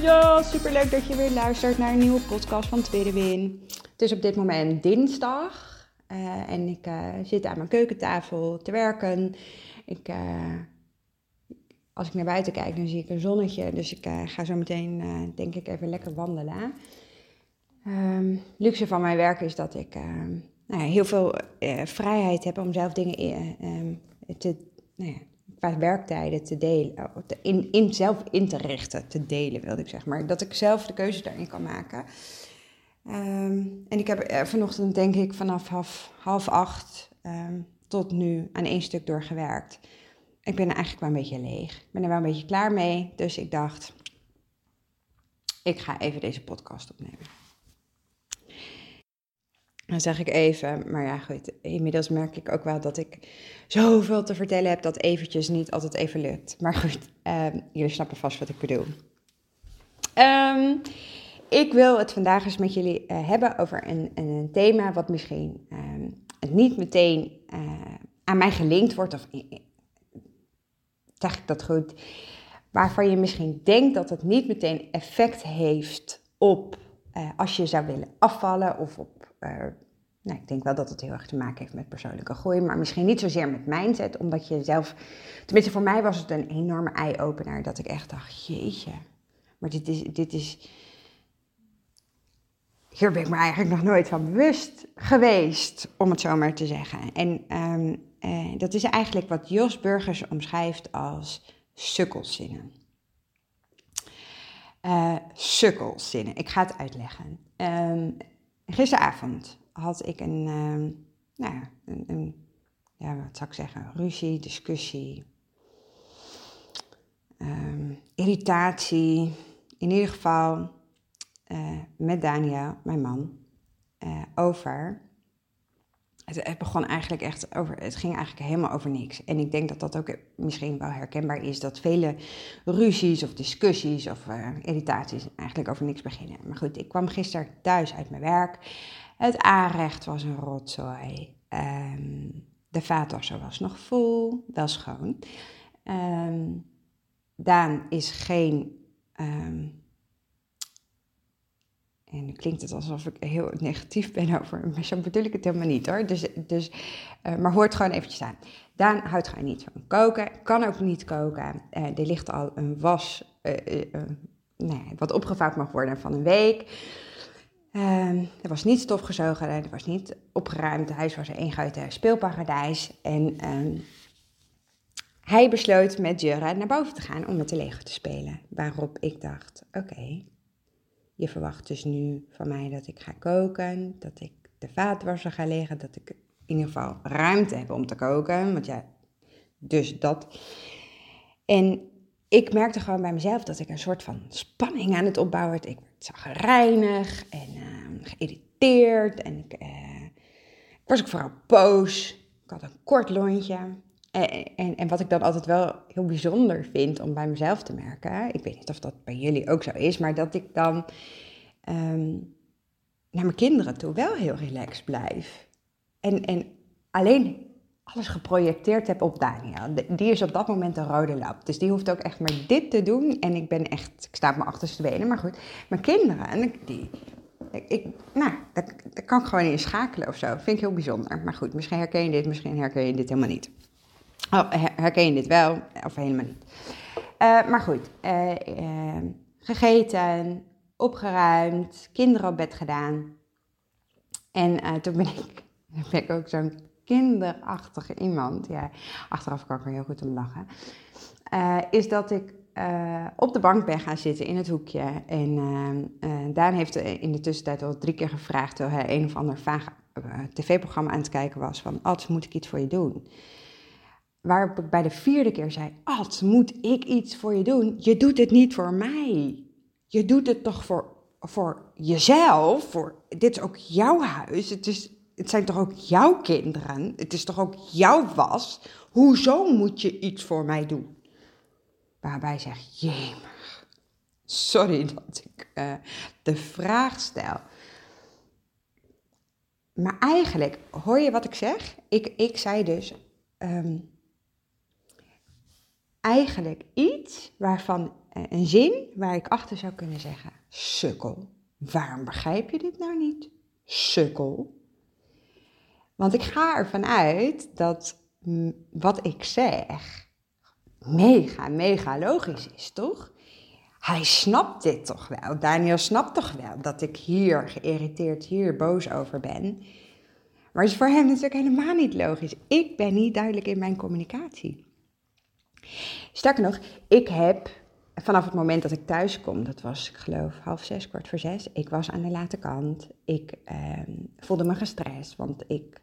Ja, super leuk dat je weer luistert naar een nieuwe podcast van Tweede Win. Het is op dit moment dinsdag uh, en ik uh, zit aan mijn keukentafel te werken. Ik, uh, als ik naar buiten kijk, dan zie ik een zonnetje. Dus ik ga zo meteen, denk ik, even lekker wandelen. Um, luxe van mijn werk is dat ik nou ja, heel veel vrijheid heb om zelf dingen in, te, nou ja, qua werktijden te delen, eh, in, in zelf in te richten, te delen wilde ik zeg maar. Dat ik zelf de keuze daarin kan maken. Um, en ik heb vanochtend denk ik vanaf half, half acht um, tot nu aan één stuk doorgewerkt. Ik ben eigenlijk wel een beetje leeg. Ik ben er wel een beetje klaar mee. Dus ik dacht, ik ga even deze podcast opnemen. Dan zeg ik even, maar ja goed, inmiddels merk ik ook wel dat ik zoveel te vertellen heb dat eventjes niet altijd even lukt. Maar goed, um, jullie snappen vast wat ik bedoel. Um, ik wil het vandaag eens met jullie uh, hebben over een, een, thema wat misschien um, niet meteen uh, aan mij gelinkt wordt, of zeg ik dat goed, waarvan je misschien denkt dat het niet meteen effect heeft op uh, als je zou willen afvallen of op nou, ik denk wel dat het heel erg te maken heeft met persoonlijke groei, maar misschien niet zozeer met mindset, omdat je zelf, tenminste voor mij was het een enorme eye-opener, dat ik echt dacht, jeetje, maar dit is, dit is, hier ben ik me eigenlijk nog nooit van bewust geweest, om het zo maar te zeggen. En um, uh, dat is eigenlijk wat Jos Burgers omschrijft als sukkelzinnen. Uh, sukkelzinnen, ik ga het uitleggen. Um, gisteravond had ik een, uh, nou ja, een, ja, wat zou ik zeggen, ruzie, discussie, um, irritatie. In ieder geval uh, met Daniel, mijn man, uh, over. Het, begon eigenlijk echt over, het ging eigenlijk helemaal over niks. En ik denk dat dat ook misschien wel herkenbaar is, dat vele ruzies of discussies of uh, irritaties eigenlijk over niks beginnen. Maar goed, ik kwam gisteren thuis uit mijn werk. Het aanrecht was een rotzooi. Um, de vaatwasser was nog vol, wel schoon. Um, Daan is geen. Um, en nu klinkt het alsof ik heel negatief ben over, maar zo bedoel ik het helemaal niet hoor. Dus, dus, uh, maar hoort gewoon eventjes aan. Daan houdt gewoon niet van koken, kan ook niet koken. Uh, er ligt al een was, uh, nee, wat opgevouwd mag worden van een week. Um, er was niet stofgezogen, er was niet opgeruimd. Het huis was een eenguitig speelparadijs. En um, hij besloot met Jura naar boven te gaan om met de Lego te spelen. Waarop ik dacht, oké, je verwacht dus nu van mij dat ik ga koken, dat ik de vaatwasser ga leggen, dat ik in ieder geval ruimte heb om te koken. Want ja, dus dat. En ik merkte gewoon bij mezelf dat ik een soort van spanning aan het opbouwen werd. Ik werd reinig en uh, geïrriteerd en ik, uh, ik, was ook vooral boos. Ik had een kort lontje. En, en, wat ik dan altijd wel heel bijzonder vind om bij mezelf te merken, ik weet niet of dat bij jullie ook zo is, maar dat ik dan um, naar mijn kinderen toe wel heel relaxed blijf. En, en alleen alles geprojecteerd heb op Daniel. Die is op dat moment een rode lap. Dus die hoeft ook echt maar dit te doen. En ik ben echt, ik sta op mijn achterste benen, maar goed. Mijn kinderen, en die, ik, nou, dat, dat kan ik gewoon in schakelen of zo. Vind ik heel bijzonder. Maar goed, misschien herken je dit, misschien herken je dit helemaal niet. Oh, herken je dit wel, of helemaal niet. Uh, maar goed, uh, uh, gegeten, opgeruimd, kinderen op bed gedaan. En toen ben ik, ben ik ook zo'n kinderachtige iemand, ja, achteraf kan ik er heel goed om lachen, is dat ik op de bank ben gaan zitten in het hoekje. En uh, Daan heeft in de tussentijd al drie keer gevraagd, terwijl hij een of ander vaag tv-programma aan het kijken was, van, Ad, moet ik iets voor je doen? Waarop ik bij de vierde keer zei: Ad, moet ik iets voor je doen? Je doet het niet voor mij. Je doet het toch voor, voor jezelf. Voor, dit is ook jouw huis. Het, is, het zijn toch ook jouw kinderen. Het is toch ook jouw was. Hoezo moet je iets voor mij doen? Waarbij zeg: Jemig. Sorry dat ik uh, de vraag stel. Maar eigenlijk, hoor je wat ik zeg? Ik, ik zei dus, um, eigenlijk iets waarvan, eh, een zin waar ik achter zou kunnen zeggen, sukkel. Waarom begrijp je dit nou niet? Sukkel. Want ik ga ervan uit dat wat ik zeg mega, mega logisch is, toch? Hij snapt dit toch wel. Daniel snapt toch wel dat ik hier geïrriteerd, hier boos over ben. Maar het is voor hem natuurlijk helemaal niet logisch. Ik ben niet duidelijk in mijn communicatie. Sterker nog, ik heb vanaf het moment dat ik thuis kom, dat was ik geloof half zes, kwart voor zes, ik was aan de late kant. Ik eh, voelde me gestrest, want ik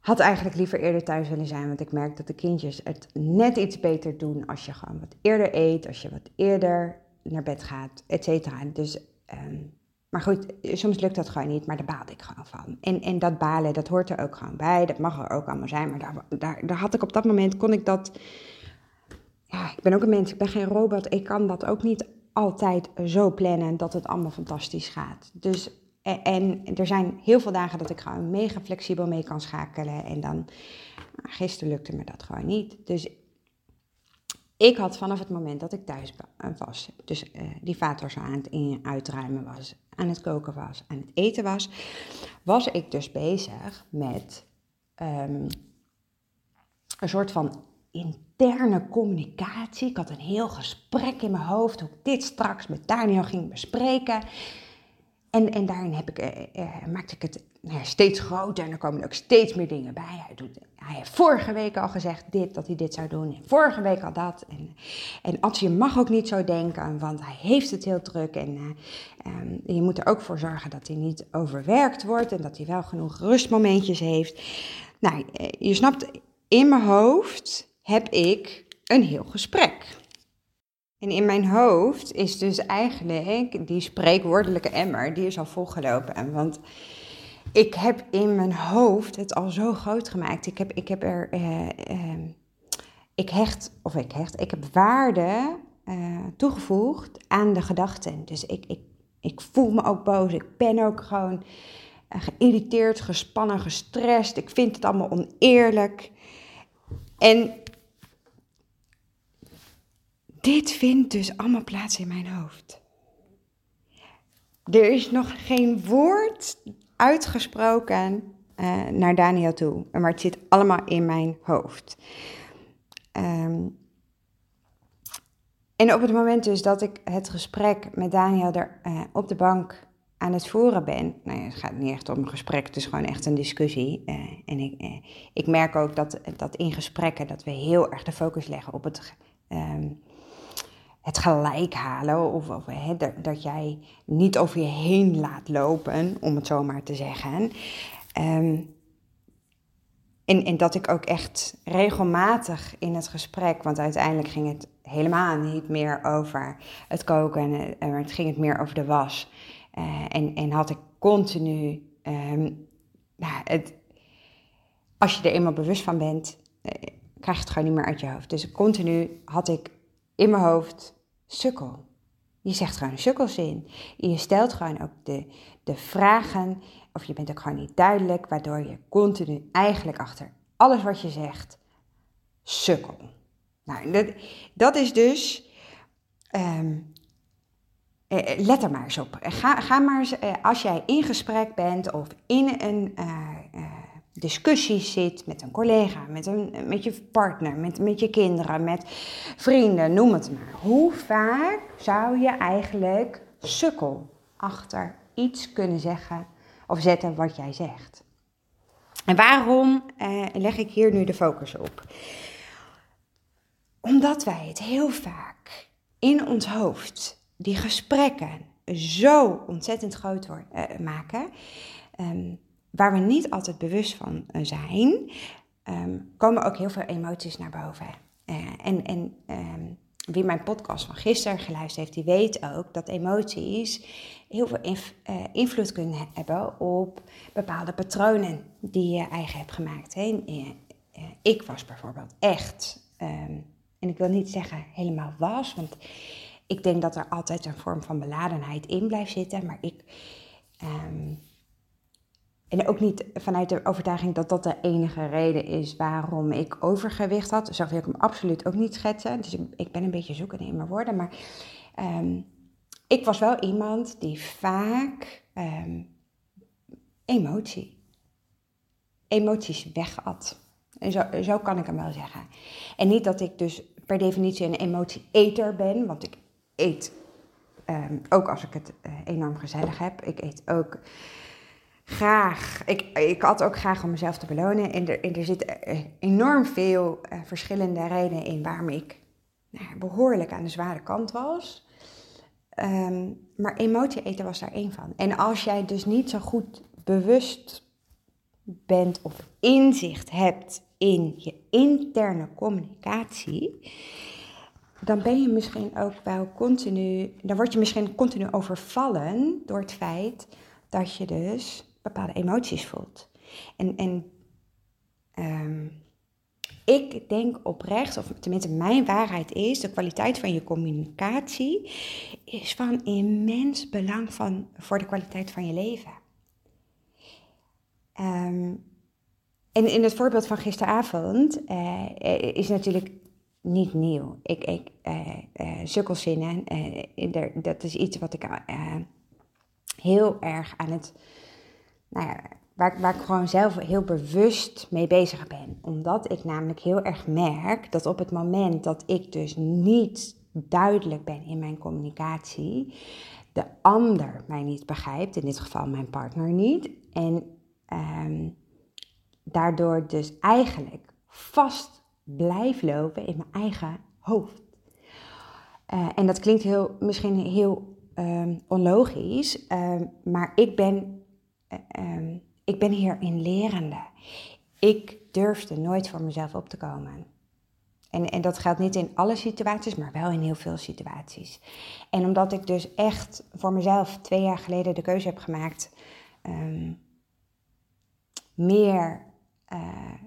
had eigenlijk liever eerder thuis willen zijn, want ik merk dat de kindjes het net iets beter doen als je gewoon wat eerder eet, als je wat eerder naar bed gaat, et cetera. Dus, ehm, maar goed, soms lukt dat gewoon niet, maar daar baalde ik gewoon van. En, en dat balen, dat hoort er ook gewoon bij, dat mag er ook allemaal zijn, maar daar, daar, daar had ik op dat moment, kon ik dat ja, ik ben ook een mens, ik ben geen robot. Ik kan dat ook niet altijd zo plannen dat het allemaal fantastisch gaat. Dus, en, er zijn heel veel dagen dat ik gewoon mega flexibel mee kan schakelen. En dan, nou, gisteren lukte me dat gewoon niet. Dus ik had vanaf het moment dat ik thuis was, dus uh, die zo aan het in, uitruimen was, aan het koken was, aan het eten was, was ik dus bezig met um, een soort van interne communicatie. Ik had een heel gesprek in mijn hoofd hoe ik dit straks met Daniel ging bespreken. En, en daarin heb ik, eh, eh, maakte ik het nou ja, steeds groter en er komen ook steeds meer dingen bij. Hij, doet, hij heeft vorige week al gezegd dit, dat hij dit zou doen. En vorige week al dat. En, en Adje mag ook niet zo denken, want hij heeft het heel druk. En uh, um, je moet er ook voor zorgen dat hij niet overwerkt wordt en dat hij wel genoeg rustmomentjes heeft. Nou, je snapt, in mijn hoofd heb ik een heel gesprek. En in mijn hoofd is dus eigenlijk die spreekwoordelijke emmer, die is al volgelopen. Want ik heb in mijn hoofd het al zo groot gemaakt. Ik heb, ik heb er, uh, uh, ik hecht, of ik hecht, ik heb waarde uh, toegevoegd aan de gedachten. Dus ik, ik, ik voel me ook boos, ik ben ook gewoon geïrriteerd, gespannen, gestrest. Ik vind het allemaal oneerlijk. En dit vindt dus allemaal plaats in mijn hoofd. Er is nog geen woord uitgesproken uh, naar Daniel toe, maar het zit allemaal in mijn hoofd. Um, en op het moment dus dat ik het gesprek met Daniel er uh, op de bank aan het voeren ben, nou het gaat niet echt om een gesprek, het is gewoon echt een discussie. Uh, en ik, ik merk ook dat, dat in gesprekken dat we heel erg de focus leggen op het um, het gelijk halen. Of, of dat, dat, jij niet over je heen laat lopen, om het zo maar te zeggen. Ehm, en, en dat ik ook echt regelmatig in het gesprek, want uiteindelijk ging het helemaal niet meer over het koken, maar het ging het meer over de was. Uh, en, en had ik continu, um, nou, als je er eenmaal bewust van bent, uh, krijg je het gewoon niet meer uit je hoofd. Dus continu had ik in mijn hoofd sukkel. Je zegt gewoon sukkelzin. Je stelt gewoon ook de, de vragen, of je bent ook gewoon niet duidelijk, waardoor je continu eigenlijk achter alles wat je zegt sukkel. Nou, dat, dat is dus. Um, let er maar eens op. Ga, ga maar eens, eh, als jij in gesprek bent of in een discussie zit met een collega, met, een, met je partner, met, met je kinderen, met vrienden, noem het maar. Hoe vaak zou je eigenlijk sukkel achter iets kunnen zeggen of zetten wat jij zegt? En waarom eh, leg ik hier nu de focus op? Omdat wij het heel vaak in ons hoofd, die gesprekken, zo ontzettend groot worden, uh, maken. Um, waar we niet altijd bewust van eh, zijn, ehm, komen ook heel veel emoties naar boven. Uh, en en ehm, wie mijn podcast van gisteren geluisterd heeft, die weet ook dat emoties heel veel uh, invloed kunnen hebben op bepaalde patronen die je eigen hebt gemaakt. Hè. ik was bijvoorbeeld echt, um, en ik wil niet zeggen helemaal was, want ik denk dat er altijd een vorm van beladenheid in blijft zitten, maar ik. En ook niet vanuit de overtuiging dat dat de enige reden is waarom ik overgewicht had. Zo wil ik hem absoluut ook niet schetsen. Dus ik, ik ben een beetje zoekende in mijn woorden. Maar um, ik was wel iemand die vaak um, emotie, emoties wegat. En zo, zo kan ik hem wel zeggen. En niet dat ik dus per definitie een emotieeter ben, want ik eet um, ook als ik het uh, enorm gezellig heb. Ik eet ook graag. Ik, ik had ook graag om mezelf te belonen. En er, en er zitten eh, enorm veel uh, verschillende redenen in waarom ik nou, behoorlijk aan de zware kant was. Um, maar emotie eten was daar één van. En als jij dus niet zo goed bewust bent of inzicht hebt in je interne communicatie, dan ben je misschien ook wel continu, dan word je misschien continu overvallen door het feit dat je dus bepaalde emoties voelt. En, en um, ik denk oprecht, of tenminste mijn waarheid is, de kwaliteit van je communicatie is van immens belang van, voor de kwaliteit van je leven. Um, en in het voorbeeld van gisteravond uh, is natuurlijk niet nieuw. Ik, ik uh, uh, sukkelzinnen, dat is iets wat ik heel erg aan het nou ja, waar, ik gewoon zelf heel bewust mee bezig ben. Omdat ik namelijk heel erg merk dat op het moment dat ik dus niet duidelijk ben in mijn communicatie, de ander mij niet begrijpt, in dit geval mijn partner niet, en um, daardoor dus eigenlijk vast blijf lopen in mijn eigen hoofd. Uh, en dat klinkt heel, misschien heel um, onlogisch, um, maar ik ben um, ik ben hierin lerende. Ik durfde nooit voor mezelf op te komen. En, en dat geldt niet in alle situaties, maar wel in heel veel situaties. En omdat ik dus echt voor mezelf twee jaar geleden de keuze heb gemaakt, um, meer uh,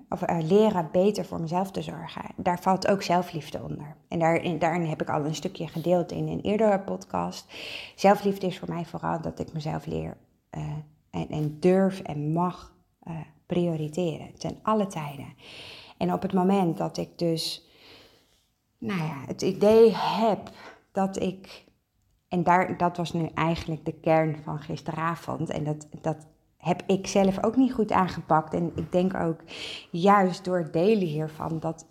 of uh, leren beter voor mezelf te zorgen. Daar valt ook zelfliefde onder. En daarin, daarin heb ik al een stukje gedeeld in een eerdere podcast. Zelfliefde is voor mij vooral dat ik mezelf leer uh, en, en durf en mag uh, prioriteren ten alle tijden. En op het moment dat ik dus, nou ja, het idee heb dat ik, en daar, dat was nu eigenlijk de kern van gisteravond, en dat, dat heb ik zelf ook niet goed aangepakt. En ik denk ook juist door het delen hiervan dat,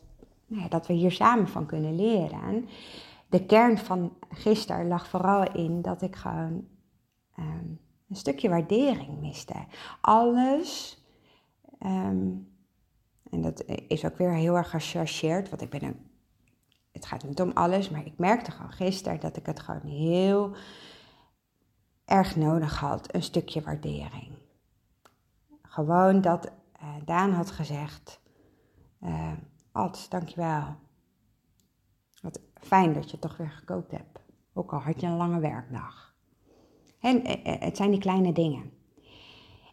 nou ja, dat we hier samen van kunnen leren. De kern van gisteren lag vooral in dat ik gewoon. Um, een stukje waardering miste. Alles, ehm, en dat is ook weer heel erg gechargeerd, want ik ben een, het gaat niet om alles, maar ik merkte gewoon gisteren dat ik het gewoon heel erg nodig had, een stukje waardering. Gewoon dat uh, Daan had gezegd, uh, Ad, dankjewel. Wat fijn dat je toch weer gekookt hebt, ook al had je een lange werkdag. En eh, eh, het zijn die kleine dingen.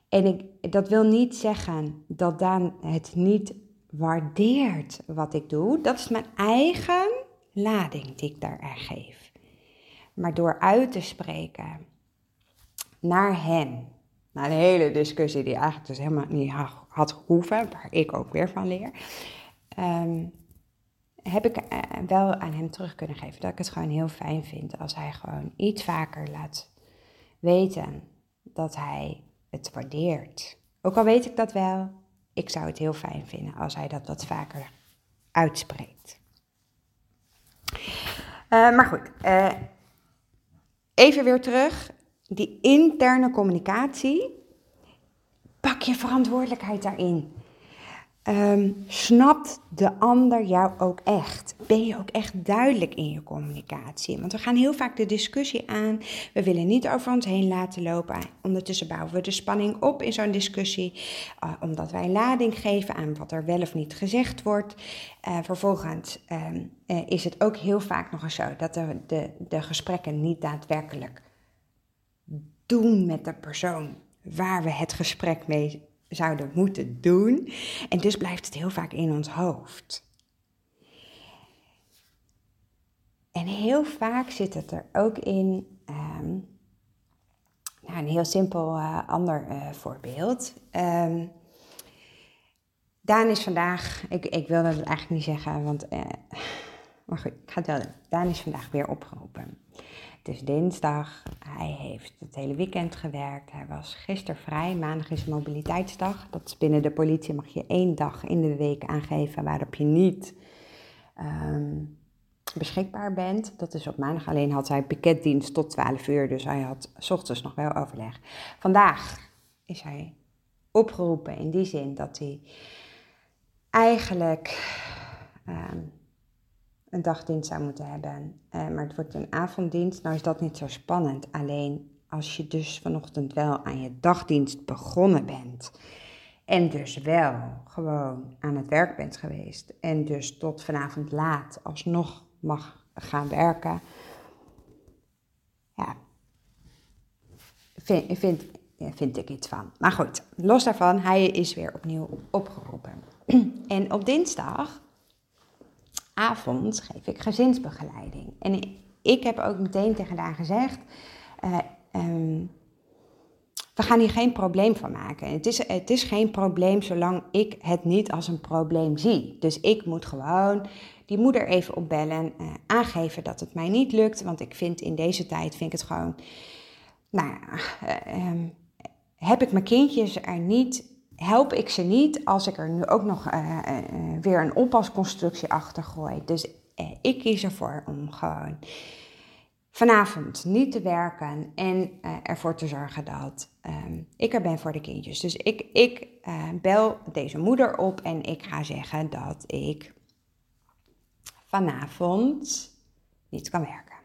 En ik, dat wil niet zeggen dat Daan het niet waardeert wat ik doe. Dat is mijn eigen lading die ik daar geef. Maar door uit te spreken naar hem, naar de hele discussie die eigenlijk dus helemaal niet had hoeven, waar ik ook weer van leer, um, heb ik eh, wel aan hem terug kunnen geven dat ik het gewoon heel fijn vind als hij gewoon iets vaker laat weten dat hij het waardeert. Ook al weet ik dat wel, ik zou het heel fijn vinden als hij dat wat vaker uitspreekt. Uh, maar goed, uh, even weer terug. Die interne communicatie. Pak je verantwoordelijkheid daarin. Ehm, snapt de ander jou ook echt? Ben je ook echt duidelijk in je communicatie? Want we gaan heel vaak de discussie aan. We willen niet over ons heen laten lopen. Ondertussen bouwen we de spanning op in zo'n discussie. Uh, omdat wij lading geven aan wat er wel of niet gezegd wordt. Uh, vervolgens um, uh, is het ook heel vaak nog eens zo dat de, de, de gesprekken niet daadwerkelijk doen met de persoon waar we het gesprek mee zouden moeten doen. En dus blijft het heel vaak in ons hoofd. En heel vaak zit het er ook in. Um, nou, een heel simpel uh, ander uh, voorbeeld. Um, Daan is vandaag, ik, ik wilde het eigenlijk niet zeggen, want, uh, maar goed, ik ga het wel doen. Daan is vandaag weer opgeroepen. Het is dinsdag. Hij heeft het hele weekend gewerkt. Hij was gisteren vrij. Maandag is mobiliteitsdag. Dat is binnen de politie mag je één dag in de week aangeven waarop je niet um, beschikbaar bent. Dat is op maandag. Alleen had hij piketdienst tot 12 uur. Dus hij had s ochtends nog wel overleg. Vandaag is hij opgeroepen in die zin dat hij eigenlijk um, een dagdienst zou moeten hebben. Uh, maar het wordt een avonddienst. Nou is dat niet zo spannend. Alleen als je dus vanochtend wel aan je dagdienst begonnen bent. En dus wel gewoon aan het werk bent geweest. En dus tot vanavond laat alsnog mag gaan werken. Ja, vind, vind, vind ik iets van. Maar goed, los daarvan, hij is weer opnieuw opgeroepen. En op dinsdag avond geef ik gezinsbegeleiding. En ik heb ook meteen tegen haar gezegd: uh, um, we gaan hier geen probleem van maken. Het is, het is geen probleem zolang ik het niet als een probleem zie. Dus ik moet gewoon die moeder even opbellen, uh, aangeven dat het mij niet lukt. Want ik vind in deze tijd, vind ik het gewoon, nou ja, uh, um, heb ik mijn kindjes er niet help ik ze niet als ik er nu ook nog uh, uh, weer een oppasconstructie achter gooi. Dus ik kies ervoor om gewoon vanavond niet te werken en ervoor te zorgen dat um, ik er ben voor de kindjes. Dus ik, ik bel deze moeder op en ik ga zeggen dat ik vanavond niet kan werken.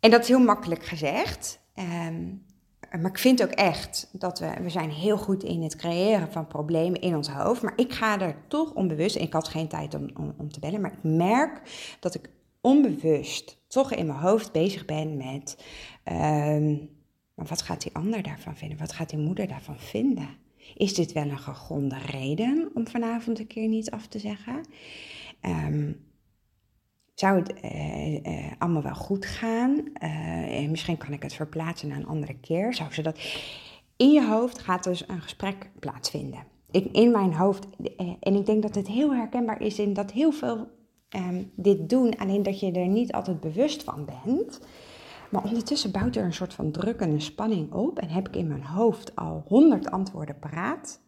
En dat is heel makkelijk gezegd. Um, maar ik vind ook echt dat we, we zijn heel goed in het creëren van problemen in ons hoofd. Maar ik ga er toch onbewust, ik had geen tijd om, om, te bellen, maar ik merk dat ik onbewust toch in mijn hoofd bezig ben met, maar wat gaat die ander daarvan vinden? Wat gaat die moeder daarvan vinden? Is dit wel een gegronde reden om vanavond een keer niet af te zeggen? Um, zou het uh, uh, allemaal wel goed gaan? Uh, misschien kan ik het verplaatsen naar een andere keer. Zou ze dat... In je hoofd gaat dus een gesprek plaatsvinden. In, in mijn hoofd. en ik denk dat het heel herkenbaar is in dat heel veel um, dit doen. Alleen dat je er niet altijd bewust van bent. Maar ondertussen bouwt er een soort van druk en een spanning op. En heb ik in mijn hoofd al honderd antwoorden paraat.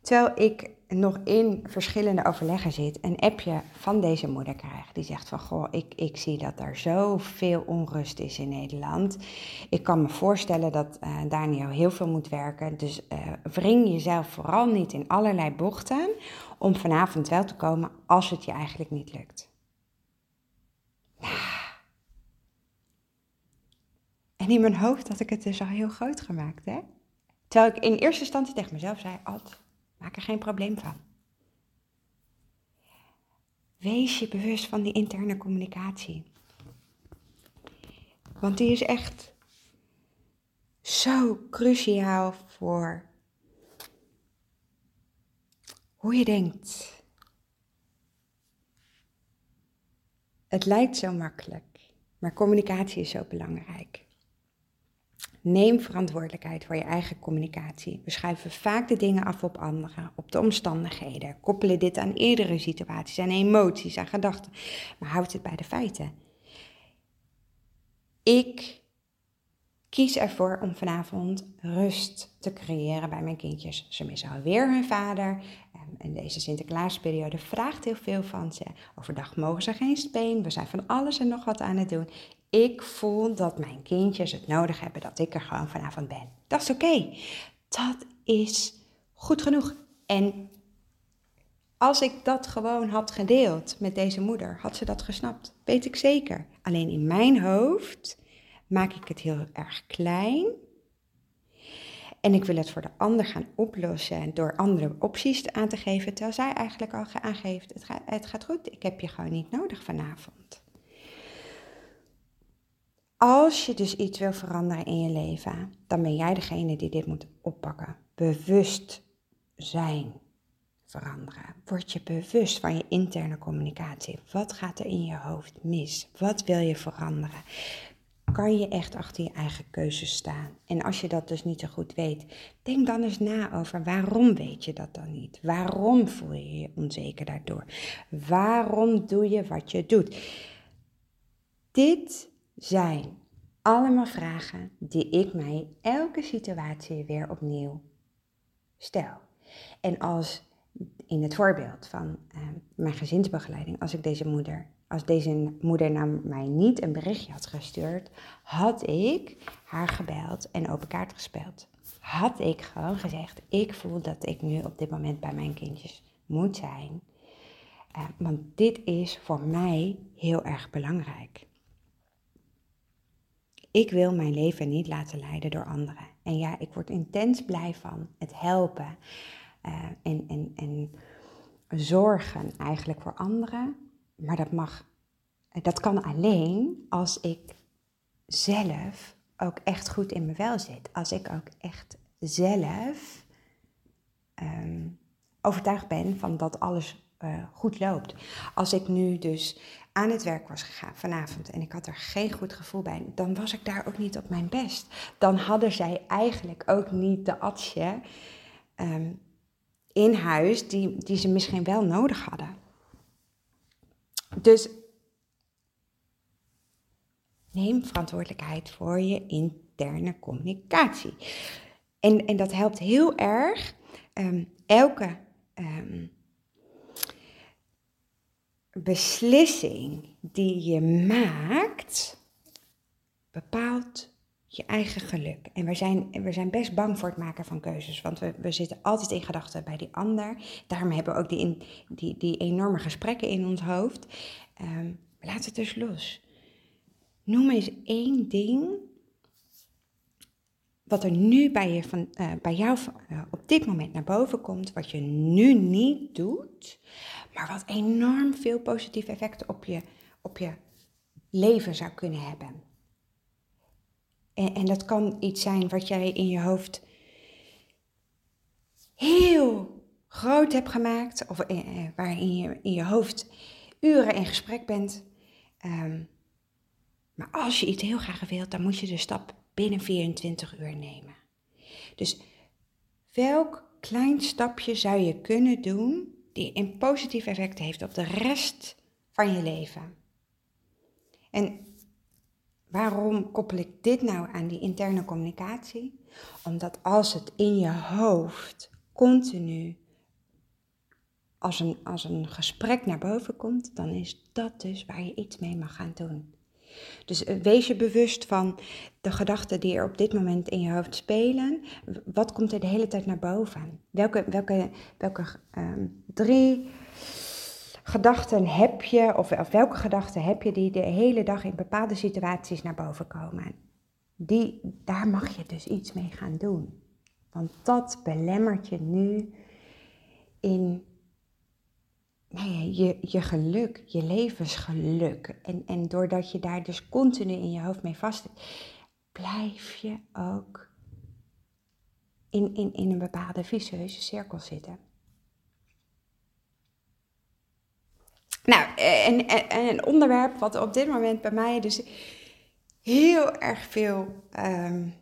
Terwijl ik nog in verschillende overleggen zit, een appje van deze moeder krijg. Die zegt van, goh, ik, ik zie dat er zoveel onrust is in Nederland. Ik kan me voorstellen dat uh, Daniel heel veel moet werken. Dus uh, wring jezelf vooral niet in allerlei bochten om vanavond wel te komen als het je eigenlijk niet lukt. En in mijn hoofd had ik het dus al heel groot gemaakt, hè? Terwijl ik in eerste instantie tegen mezelf zei, Ad, Maak er geen probleem van. Wees je bewust van die interne communicatie. Want die is echt zo cruciaal voor hoe je denkt. Het lijkt zo makkelijk, maar communicatie is zo belangrijk. Neem verantwoordelijkheid voor je eigen communicatie. We schuiven vaak de dingen af op anderen, op de omstandigheden. Koppelen dit aan eerdere situaties, aan emoties, aan gedachten. Maar houd het bij de feiten. Ik kies ervoor om vanavond rust te creëren bij mijn kindjes. Ze missen alweer hun vader. En deze Sinterklaasperiode vraagt heel veel van ze. Overdag mogen ze geen speen. We zijn van alles en nog wat aan het doen ik voel dat mijn kindjes het nodig hebben dat ik er gewoon vanavond ben. Dat is oké. Dat is goed genoeg. En Als ik dat gewoon had gedeeld met deze moeder, had ze dat gesnapt. Weet ik zeker. Alleen in mijn hoofd maak ik het heel erg klein. En ik wil het voor de ander gaan oplossen door andere opties aan te geven. Terwijl zij eigenlijk al aangeeft, het gaat, het gaat goed, ik heb je gewoon niet nodig vanavond. Als je dus iets wil veranderen in je leven, dan ben jij degene die dit moet oppakken. Bewust zijn veranderen. Word je bewust van je interne communicatie. Wat gaat er in je hoofd mis? Wat wil je veranderen? Kan je echt achter je eigen keuzes staan? En als je dat dus niet zo goed weet, denk dan eens na over waarom weet je dat dan niet? Waarom voel je je onzeker daardoor? Waarom doe je wat je doet? Dit zijn allemaal vragen die ik mij elke situatie weer opnieuw stel. En als in het voorbeeld van uh, mijn gezinsbegeleiding, als ik deze moeder, als deze moeder naar mij niet een berichtje had gestuurd, had ik haar gebeld en open kaart gespeeld. Had ik gewoon gezegd, ik voel dat ik nu op dit moment bij mijn kindjes moet zijn. Uh, want dit is voor mij heel erg belangrijk. Ik wil mijn leven niet laten leiden door anderen. En ja, ik word intens blij van het helpen uh, en, en, en zorgen eigenlijk voor anderen. Maar dat mag, dat kan alleen als ik zelf ook echt goed in mijn vel zit. Als ik ook echt zelf um, overtuigd ben van dat alles uh, goed loopt. Als ik nu dus aan het werk was gegaan vanavond en ik had er geen goed gevoel bij, dan was ik daar ook niet op mijn best. Dan hadden zij eigenlijk ook niet de atsje um, in huis die, die ze misschien wel nodig hadden. Dus neem verantwoordelijkheid voor je interne communicatie. En, en dat helpt heel erg. Um, elke um, beslissing die je maakt, bepaalt je eigen geluk. En we zijn, we zijn best bang voor het maken van keuzes, want we, we zitten altijd in gedachten bij die ander. Daarom hebben we ook die, die, die enorme gesprekken in ons hoofd. Um, laat het dus los. Noem eens één ding wat er nu bij, je van, uh, bij jou uh, op dit moment naar boven komt, wat je nu niet doet, maar wat enorm veel positief effect op je, op je leven zou kunnen hebben. En, en dat kan iets zijn wat jij in je hoofd heel groot hebt gemaakt, of eh, eh, waarin je in je hoofd uren in gesprek bent. Um, maar als je iets heel graag wilt, dan moet je de stap binnen 24 uur nemen. Dus welk klein stapje zou je kunnen doen die een positief effect heeft op de rest van je leven? En Waarom koppel ik dit nou aan die interne communicatie? Omdat als het in je hoofd continu als een, als een gesprek naar boven komt, dan is dat dus waar je iets mee mag gaan doen. Dus eh, wees je bewust van de gedachten die er op dit moment in je hoofd spelen. Wat komt er de hele tijd naar boven? Welke, welke, welke um, drie gedachten heb je, of, of welke gedachten heb je die de hele dag in bepaalde situaties naar boven komen? Die, daar mag je dus iets mee gaan doen. Want dat belemmert je nu in nou ja, je, je geluk, je levensgeluk. En, en doordat je daar dus continu in je hoofd mee vast zit, blijf je ook in, in, in een bepaalde vicieuze cirkel zitten. Nou, en, en, een onderwerp wat op dit moment bij mij dus heel erg veel um,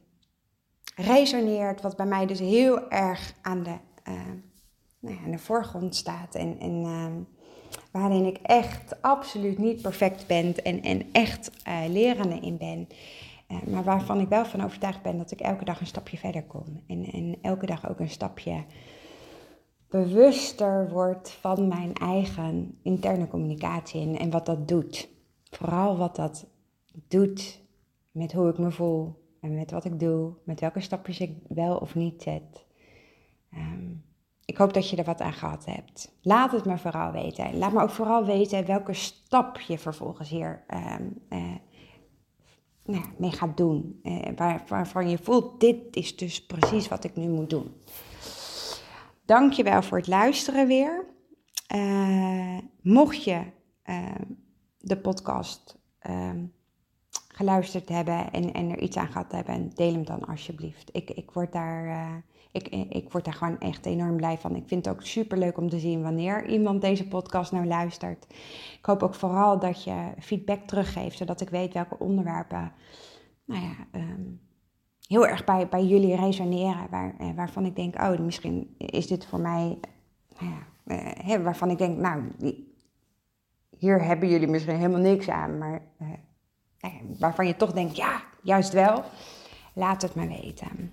resoneert, wat bij mij dus heel erg aan de, uh, nou aan de voorgrond staat en, en uh, waarin ik echt absoluut niet perfect ben en, en echt uh, lerende in ben. Uh, maar waarvan ik wel van overtuigd ben dat ik elke dag een stapje verder kom. En, en elke dag ook een stapje bewuster word van mijn eigen interne communicatie en, wat dat doet. Vooral wat dat doet met hoe ik me voel en met wat ik doe, met welke stapjes ik wel of niet zet. Um, ik hoop dat je er wat aan gehad hebt. Laat het me vooral weten. Laat me ook vooral weten welke stap je vervolgens hier ehm, eh, nou, mee gaat doen. Uh, waar, waarvan je voelt, dit is dus precies wat ik nu moet doen. Dankjewel voor het luisteren weer. Uh, mocht je ehm, de podcast ehm, geluisterd hebben en, en er iets aan gehad hebben, deel hem dan alsjeblieft. Ik, ik, word daar, ik, ik word daar gewoon echt enorm blij van. Ik vind het ook super leuk om te zien wanneer iemand deze podcast nou luistert. Ik hoop ook vooral dat je feedback teruggeeft, zodat ik weet welke onderwerpen nou ja, um, heel erg bij, bij jullie resoneren. Waar, eh, waarvan ik denk, oh, misschien is dit voor mij, nou ja, eh, waarvan ik denk, nou, hier hebben jullie misschien helemaal niks aan, maar uh, waarvan je toch denkt, ja, juist wel. Laat het me weten.